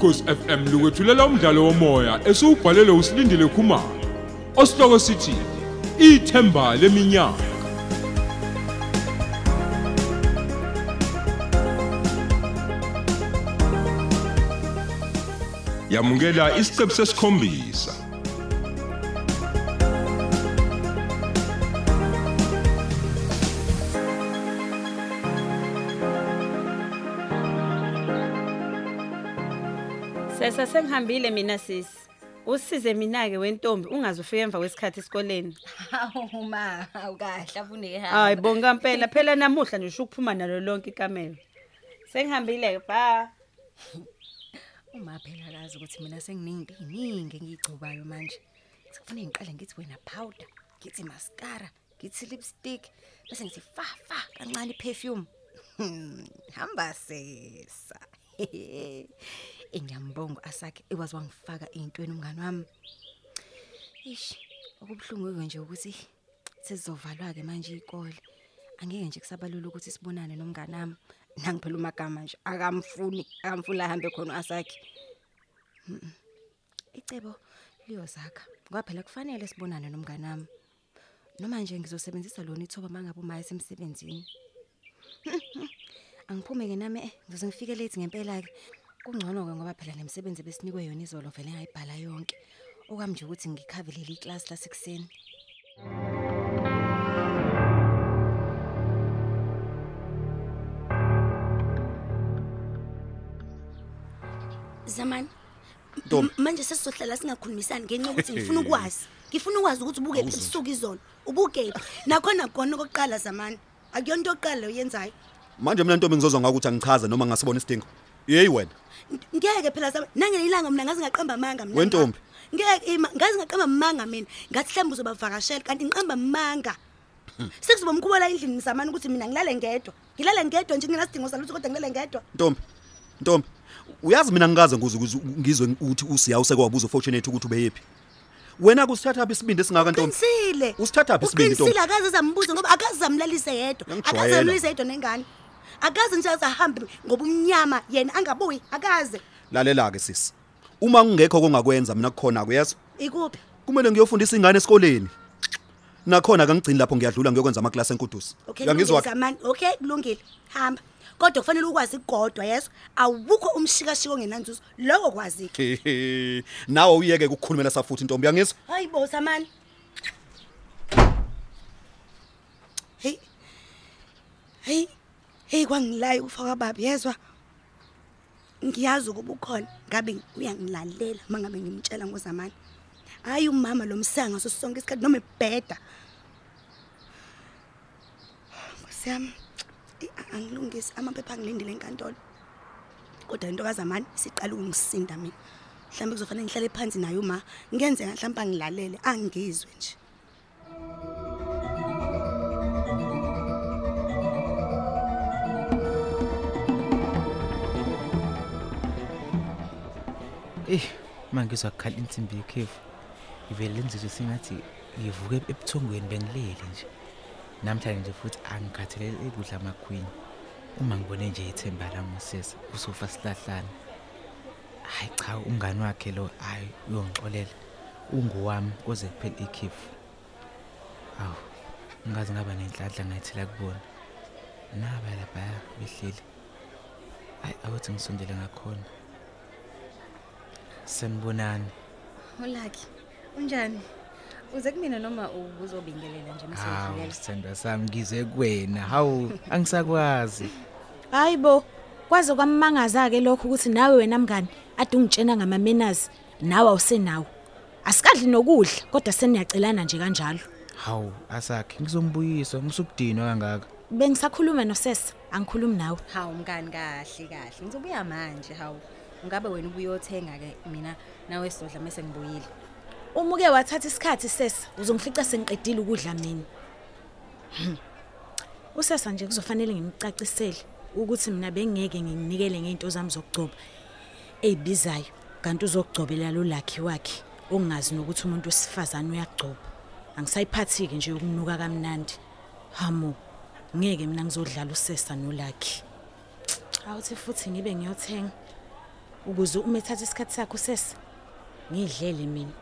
ukhosi FM lukwethulela umdlalo womoya esiubhalelwe usilindile Khumalo osihloko sithi ithemba leminyaka. Yamukela isiqebu sesikhombisa. Sesa sengihambile mina sisi. Usize mina ke wentombi ungaze ufike emva kwesikhathi esikoleni. Hawu ma, awukahle afuneka. Hayi bonga impela phela namuhla nje usho ukuphuma nalo lonke ikamela. Sengihambile ke ba. Uma phela akazi ukuthi mina senginingi iningi engiyigcobayo manje. Sekufanele ngiqale ngithi wena powder, ngithi mascara, ngithi lipstick, bese ngithi fa fa kancane perfume. Hmm, Hamba sesa. Engiyambonga asakhe ekwazi wangifaka ezintweni umngani wami. Ish, okubhlungu nje ukuthi sesizovalwa ke manje ikole. Angeke nje kusabalula ukuthi sibonane nomngani wami. Nangiphela umagama nje akamfuni, akamfuni ahambe khona asakhe. Icebo liyozakha. Ngoba phela kufanele sibonane nomngani wami. Noma nje ngizosebenzisa lona ithoba mangabe uma esemsebenzini. Angiphume ke nami eh ngizoze ngifike late ngempela ke. Kungcono ke ngoba phela nemisebenzi besinikwe yona izolo vele ngayibhala yonke. Okwami nje ukuthi ngikhavelele iclass lasekuseni. Zamani. Ntombi. M- Manje sesizohlala singakhulumisani ngenxa yokuthi ngifuna ukwazi. Ngifuna ukwazi ukuthi ubuke lisuku izolo. Ubuke. Nakhona khona okokuqala zamani. Akuyonto yokuqala oyenzayo. manje mina ntombi ngizozwa ngakuthi angichaze noma ngasibona isidingo yeyi wena N- Ngeke phela zamani. Nangelilanga mina ngazi ngaqamba amanga mina. Wentombi. Ngeke ima ngazi ngaqamba amanga mina. Ngathi hlambe uzobavakashela kanti ngiqamba amanga. Sekuzoba umkhubela endlini zamani ukuthi mina ngilale ngedwa. Ngilale ngedwa nje nginasidingo salutho kodwa ngilale ngedwa. ntombi ntombi uyazi mina ngikaze nguze ukuze ngizwe ukuthi usiya usekwabuza ufortunate ukuthi ubeyephi wena kusithatha phi isibindi esingaka ntombi Qinisile. Usithatha phi isibindi, Ntombi? Uqinisile akaze zambuza ngoba akaze zamlalise yedwa. Akaze Ngiyakujwayela. zamlalise yedwa nengane. Akaze nje azahambe ngoba umnyama yena angabuyi akaze. lalela ke sisi uma kungekho kongakwenza mina kukhona kuyezwa Ikuphi? kumele ngiyofundisa ingane esikoleni nakhona kangigcini lapho ngiyadlula ngiyokwenza amaklasi enkudusi Okay, uyangizwa kulungile zamani. Okay, kulungile. Hamba. Kodwa kufanele ukwazi igodwa yeso. Awukho umshikashiko ongenanzuzo. Lokho kwazi. Hehe. nawe uyeke ukukhulumela safuthi ntombi yangizwa Hayibo zamani. Hey. Hey. Hey kwangilayi ufaka babi yezwa. Ngiyazi ukuba ukhona ngabe uyangilalela mangabe ngimtshela ngozamani. Hayi umama lo msanga sosonke isikhathi noma ebheda. Ngosiyami angilungisi amaphepha angilindile enkantolo. Kodwa into kazamani siqala ukungisinda mina. Mhlambe kuzofanele ngihlale phansi naye uma ngenze mhlawumbe angilalele angizwe nje. Eh, mangizwa kukhala insimbi yekhefu. Ivele lenziwe singathi ngivuke ebuthongweni bengilele nje. Namhlanje nje futhi angikhathalele ukudla amakhwini. Uma ngibone nje ithemba lami usesa usofa silahlana. Hayi cha umngani wakhe lo hayi uyongixolela. Unguwami kuze kuphele ikhefu. Aw, ngaze ngaba nenhlanhla ngayithela kubona. Naba lapha behleli. Hayi awuthi ngisondele ngakhona. Sanibonani. Holaki. Unjani? Uze kumina noma uzobingelela nje Hawu masiyadlulela. sithandwa sami ngize kuwena. Hawu angisakwazi. Hayibo, kwaze kwammangaza ke lokho ukuthi nawe wena mngani ade ungitshena ngamamenazi nawe awusenawo. Asikadli nokudla kodwa seniyacelana nje kanjalo. Hawu asakhe ngizombuyisa ngisukudinwa kangaka. Bengisakhuluma nosesa, angikhulumi nawe. Hawu mngani kahle kahle. Ngizobuya manje hawu. Ngabe wena ubuyothenga ke mina nawe sidla mase ngibuyile. Uma uke wathatha isikhathi sesa, uzongifica sengiqedile ukudla mina. Hmm. Usesa nje kuzofanele ngimcacisele ukuthi mina bengeke nginikele ngeinto zami zokugcoba ezibizayo, kanti uzogcobela lo lakhi wakhe ongazi nokuthi umuntu wesifazane uyagcoba. Angisayiphathiki nje ukunuka kamnandi. Hamo, ngeke mina ngizodlala usesa nolakhi. Awuthi futhi ngibe ngiyothenga. Ukuze uma ethatha isikhathi sakho sesa ngidlele mina.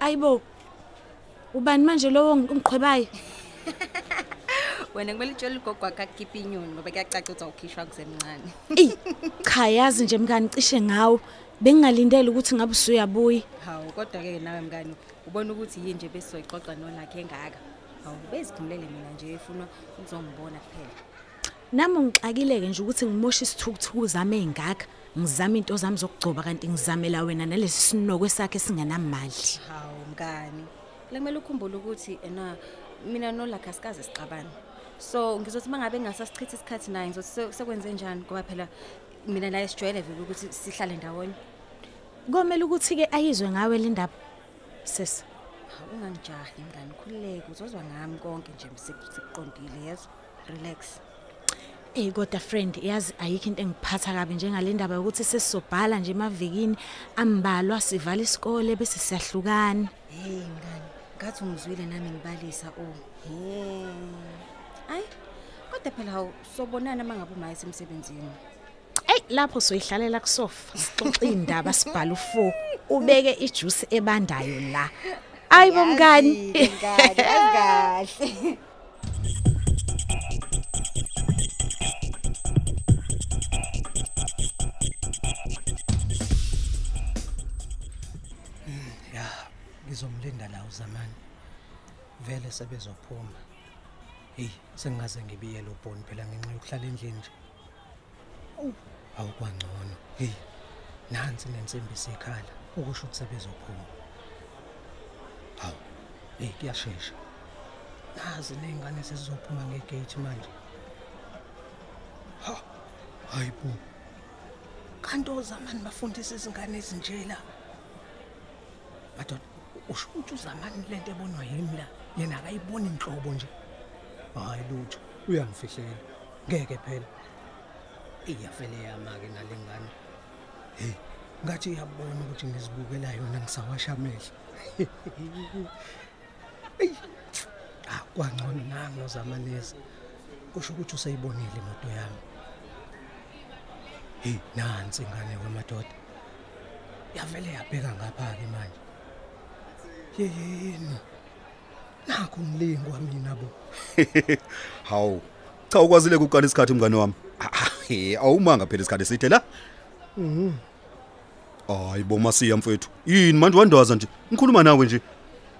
Ayibo ubani manje lowo ungiqhwebayo wena kumele utshele ugogo wakho akukhiphe inyoni ngoba kuyacaca ukuthi awukhishwa kusemncane. Eyi cha yazi nje mngani cishe ngawo. Bengingalindele ukuthi ngabe usuyabuya hawu kodwa-ke nawe mngani ubona ukuthi yini nje besizoyixoxa nolakhe engaka? Hawu bezikhumulele mina nje efuna ukuzongibona kuphela. Nami ngixakile-ke nje ukuthi ngimoshe isithukuthuku zami ey'ngaka ngizame into zami zokugcoba kanti ngizamela wena nalesi sinokwe sakhe singenamali. Hawu mngani. Kule kumele ukhumbule ukuthi ena mina nolakhe asikaze sixabane so ngizothi uma ngabe ngingasasichitha isikhathi naye ngizothi se- sekwenze njani? Ngoba phela mina naye sijwayele vele ukuthi sihlale ndawonye. Komele ukuthi-ke ayizwe ngawe le ndaba sesa ungangijahi mngani. Khululeke uzozwa ngami konke nje sekuqondile yezo relax. Eyi kodwa friend yazi ayikho into engiphatha kabi njengale ndaba yokuthi sesizobhala nje emavikini ambalwa sivala isikole bese siyahlukana. Hey mngani ngathi ungizwile nami ngibalisa o he ayi kodwa phela hawu sobonana uma ngabe umaye semsebenzini. Eyi lapho soyihlalela kusofa sixoxe iy'ndaba sibhala u-four ubeke ijusi ebandayo la. Ayi bo mngani. Mngani ngizomlinda la uzamani. Vele sebezophuma. Hey sengaze ngibiyele ubhoni phela ngenxa yokuhlala endlini nje. Awu, awukwangcono. Hey nansi nensimbi sikhala. Ukusho ukuthi sebezophuma. Hawu hey kuyashesha. Nazi nezingane sezizophuma ngegate manje. Ha hayibo kanti ozamani bafundisa izingane ezinjela madoda usho ukuthi uzamani lento ebonwa yimi la? Yena akayiboni inhlobo nje. Hayi lutho uyangifihlela. Ngeke phela. Iyafele yama-ke nale ngane hey ngathi iyabona ukuthi ngizibukela yona ngisawasha amehlo. Eyi ah kwangcono nango zamanezi kusho ukuthi useyibonile imoto yami. Hey nansi ingane kwamadoda yavele yabheka ngapha-ke manje. Yeyeni nakho ngilingwa mina bo. Hawu cha ukwazile ukuqala isikhathi mngane wami. Ah, he awumanga phela isikhathi eside la. Hayi bo masiya mfethu. Yini manje wandaza nje? Ngikhuluma nawe nje.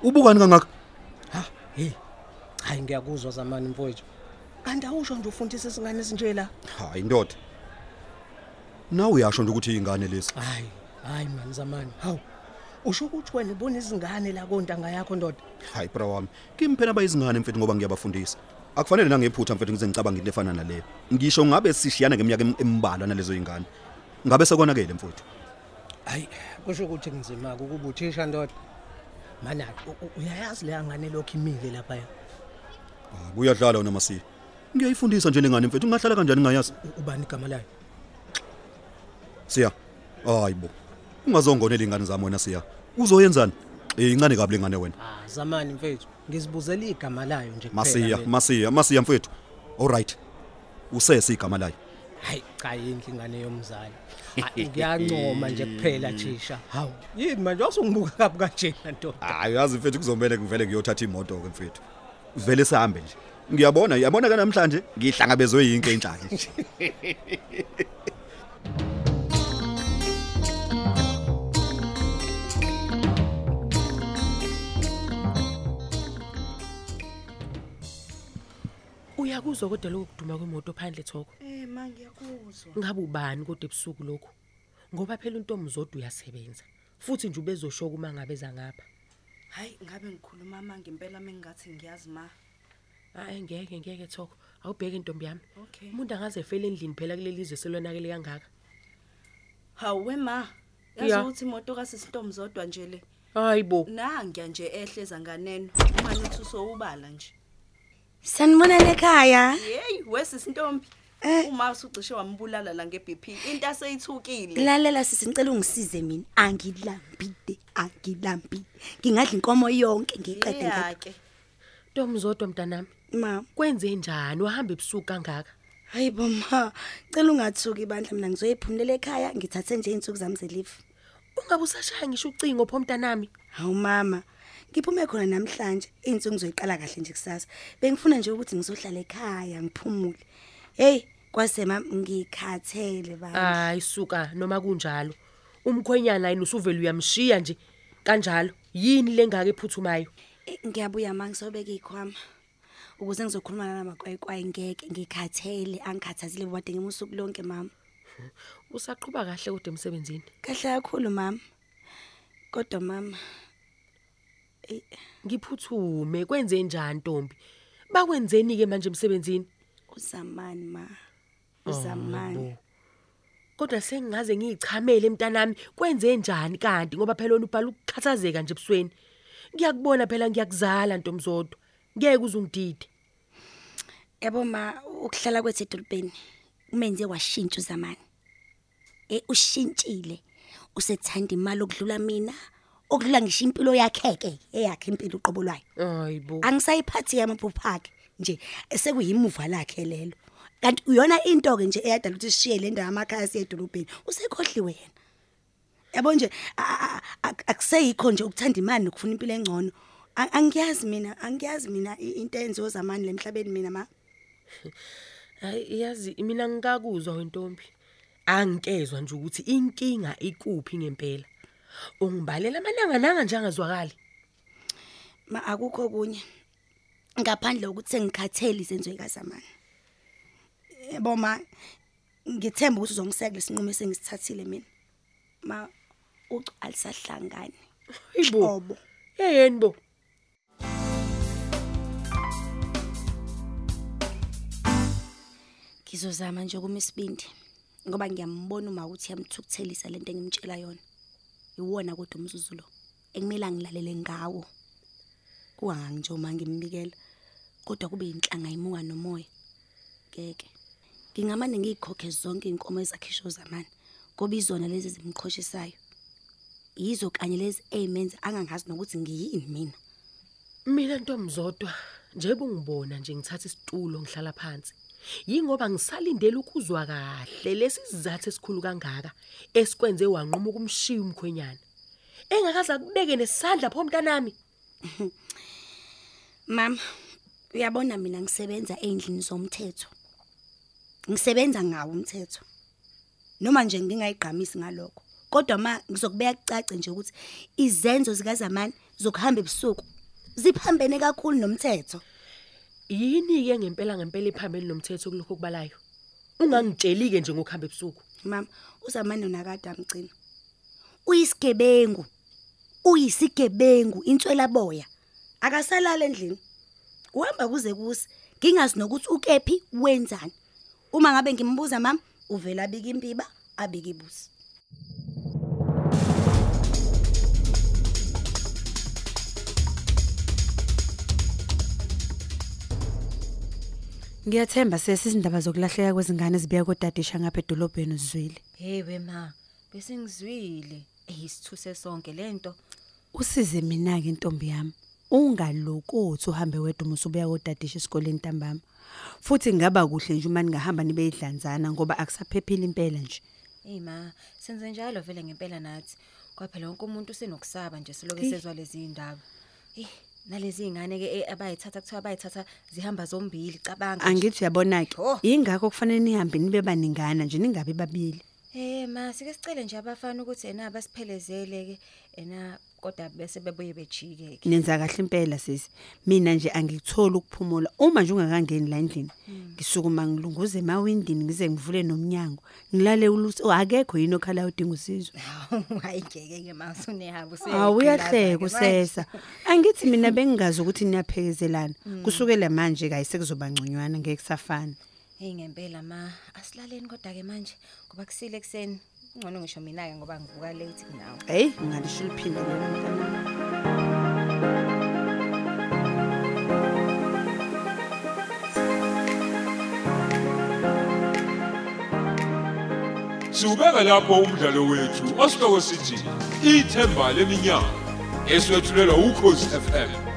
Ubukani kangaka? Ha hey hayi ngiyakuzwa zamani mfowethu. Kanti awusho nje ufundisa izingane ezinje la? Hayi ndoda. Nawe uyasho nje ukuthi ingane lezi hayi hayi mani zamani. Hawu usho ukuthi wena ubona izingane la kontanga yakho ndoda? Hayi bra wami kimi phela bayizingane mfethu ngoba ngiyabafundisa. Akufanele nangephutha mfethu ngize ngicabanga into efana naleyo. Ngisho ngabe sishiyana ngeminyaka em- embalwa nalezo ingane ngabe sekonakele mfethu hayi kusho ukuthi kunzima-ke ukuba uthisha ndoda. Mana u- u- uyayazi leya ngane lokhu imile laphaya hayi uyadlala wena masiya ngiyayifundisa nje lengane mfethu ungahlala kanjani ngayazi U- ubani igama layo? Siya. Hayibo ungazongonela ingane zami wena siya. Uzoyenzani? Eh incane kabi lengane wena. Ah zamani mfethu ngizibuzela igama layo nje kuphela masiya mina. masiya masiya mfethu. Alright usese igama layo. Hayi cha yinhle ingane yomzali. Hayi, ngiyancoma nje kuphela thisha hawu yini manje? Wasungibuka kabi kanjena ndoda hayi yazi mfethu kuzomela ngivele ngiyothatha imoto ke mfethu. Vele sihambe nje. Ngiyabona yabona kana namhlanje ngihlangabezwe yinke intshaka nje. uyakuzwa kodwa lokho kuduma kwemoto phandle thoko Eh ma ngiyakuzwa. ngabe ubani kodwa ebusuku lokho ngoba phela untombi zodwa uyasebenza futhi nje ubezoshoka uma ngabe eza ngapha Hayi ngabe ngikhuluma manje impela mengathi ngiyazi ma. hayi ngeke ngeke thoko awubheke intombi yami Okay. umuntu angaze efele endlini phela kuleli zwe selonakele kangaka Hawu we ma. Ya. Yazi ukuthi imoto kasisintombi zodwa nje le. hayibo Nangiya nje ehleza nganeno. Uma nithi usowubala nje. Sanibonana ekhaya. Hey wesisintombi. Eh. Uma usucishe wambulala la ngeBP into aseyithukile. Lalela sisi ngicela ungisize mina. Angilambile, angilambile. Ngingadla inkomo yonke ngiqede ngapha. ke. ntombi zodwa mntanami Ma, kwenze njani wahamba ebusuku kangaka Hayi boma, cela ungathuki bandla mina ngizoyiphumulela ekhaya ngithathe nje izinsuku zami zelive. ungabe usashaya ngisho ucingo pho mntanami Hawu mama, ngiphume khona namhlanje, izinsuku ngizoyiqala kahle nje kusasa. Bengifuna nje ukuthi ngizohlala ekhaya ngiphumule. Hey, kwase mama ngikhathele bandla. hayi suka noma kunjalo umkhwenyana yini usuvela uyamshiya nje kanjalo yini lengaka ephuthumayo Eh, Ngiyabuya manje sobeka ikhwama. Ukuze ngizokhuluma namakwayikwayi ngeke ngikhathele, angikhathazile bode ngemusuku lonke mama. usaqhubha kahle kodwa emsebenzini Kahle kakhulu mama. Kodwa mama, ngiphuthume kwenze njani ntombi bakwenzeni ke manje emsebenzini uzamani ma. Uzamani. kodwa sengingaze ngichamele emntanami kwenze njani kanti ngoba phela wena ubhala ukukhathazeka nje ebusweni ngiyakubona phela ngiyakuzala ntomzodwa ngeke uzungidide Yabo ma ukuhlala kwethu edolobheni kumenze washintsha uzamani. Eh ushintshile. Usethanda imali okudlula mina. Okudlula ngisho impilo yakheke eyakhe impilo uqobo lwayo. hayibo Angisayiphathi yamaphupho akhe nje sekuyimuva lakhe lelo. Kanti uyona into ke nje eyadala ukuthi sishiye le ndawo amakhaya siye edolobheni. Usekhohliwe yena. Yabo nje a- a- a- akuseyikho nje ukuthanda imali nokufuna impilo engcono. A- Angiyazi mina, angiyazi mina i- into enziwe zamani lemhlabeni mina ma. hayi yazi mina ngikakuzwa wentombi angikezwe nje ukuthi inkinga ikuphi ngempela ungibalela amalanga nanga nje angazwakali Ma akukho kunye. Ngaphandle ukuthi sengikhathele izenzo ekazamani. Yebo ma ngithemba ukuthi uzongisekela isinqumo esengisithathile mina. Ma ucu alisahlangani. Hayibo. Yeyeni bo? Ngizozama nje kuma isibindi ngoba ngiyambona uma ukuthi yamthukuthelisa lento engimtshela yona. Iwona kodwa umzuzu lo ekumele ngilalele ngawo. Uma ngimbikela kodwa kube inhlanga imuka nomoya. Ngeke. Ngingamane ngikhokhe zonke inkomo ezakhisho zamani ngoba izona lezi zimqhoshisayo. Yizo kanye lezi ezimenza angangazi nokuthi ngiyini mina. Mina ntomzodwa nje bungibona nje ngithatha isitulo ngihlala phansi. Yingoba ngisalindele ukuzwa kahle lesi sizathu esikhulu kangaka esikwenze wanquma ukumshiya umkhwenyana. Engakaza kubeke nesandla pho mntanami. Mama, uyabona mina ngisebenza endlini zomthetho. Ngisebenza ngawo umthetho. Noma nje ngingayigqamisi ngalokho. Kodwa ma ngizokubeka kucace nje ukuthi izenzo zikazamani zokuhamba ebusuku ziphambene kakhulu nomthetho. Yini ke ngempela ngempela iphambili nomthetho kuloko kubalayo. Ungangitsheli ke nje ngokuhamba ebusuku. Mama, uzamani unakade amgcina. Uyisigebengu. Uyisigebengu inswela boya. Akasalala endlini. Uhamba kuze kusi. Ngingazi nokuthi ukephi wenzani. Uma ngabe ngimbuza mama, uvela abika impiba, abika ibusi. Ngiyathemba sesizindaba zokulahleka kwezingane ezibiya kodadisha ngapha edolobheni uzwile. Hey wema, bese ngizwile. Eyisithuse sonke lento. Usize mina ke intombi yami. Ungalokothi uhambe wedwa uma usubuya kodadisha esikoleni ntambama. Futhi ngaba kuhle nje uma ningahamba nibe idlanzana ngoba akusaphephile impela nje. Hey ma, senze njalo vele ngempela nathi. Kwaphela wonke umuntu usenokusaba nje siloke Hey. sezwa lezi indaba. Eh, nalezi ingane ke eh, abayithatha kuthiwa bayithatha zihamba zombili cabanga. nje. Angithi uyabona ke. Oh. Ingakho kufanele nihambe nibe baningana nje ningabe babili. Eh ma sike sicele nje abafana ukuthi ena basiphelezele ke ena kodwa bese bebuye bejike ke. Nenza kahle impela sisi. Mina nje angikutholi ukuphumula. Uma nje ungakangeni la endlini, ngisukuma ngilunguze emawindini ngize ngivule nomnyango. Ngilale uluthi oh, akekho yini okhala udinga usizo. Hayi ngeke ke ma usunehamba use. Awuyahleka usesa. Angithi mina bengingazi ukuthi niyaphekezelana. Kusukela manje kayi sekuzoba ngconywana ngeke kusafana. Hey ngempela ma asilaleni kodwa ke manje ngoba kusile ekseni. Ngcono ngisho mina ke ngoba ngivuka late nawe. Hey, ngalisho liphinde lelo mntana. Siubeka lapho umdlalo wethu osihloko sithi ithemba leminyaka eswetshulelwa ukhozi FM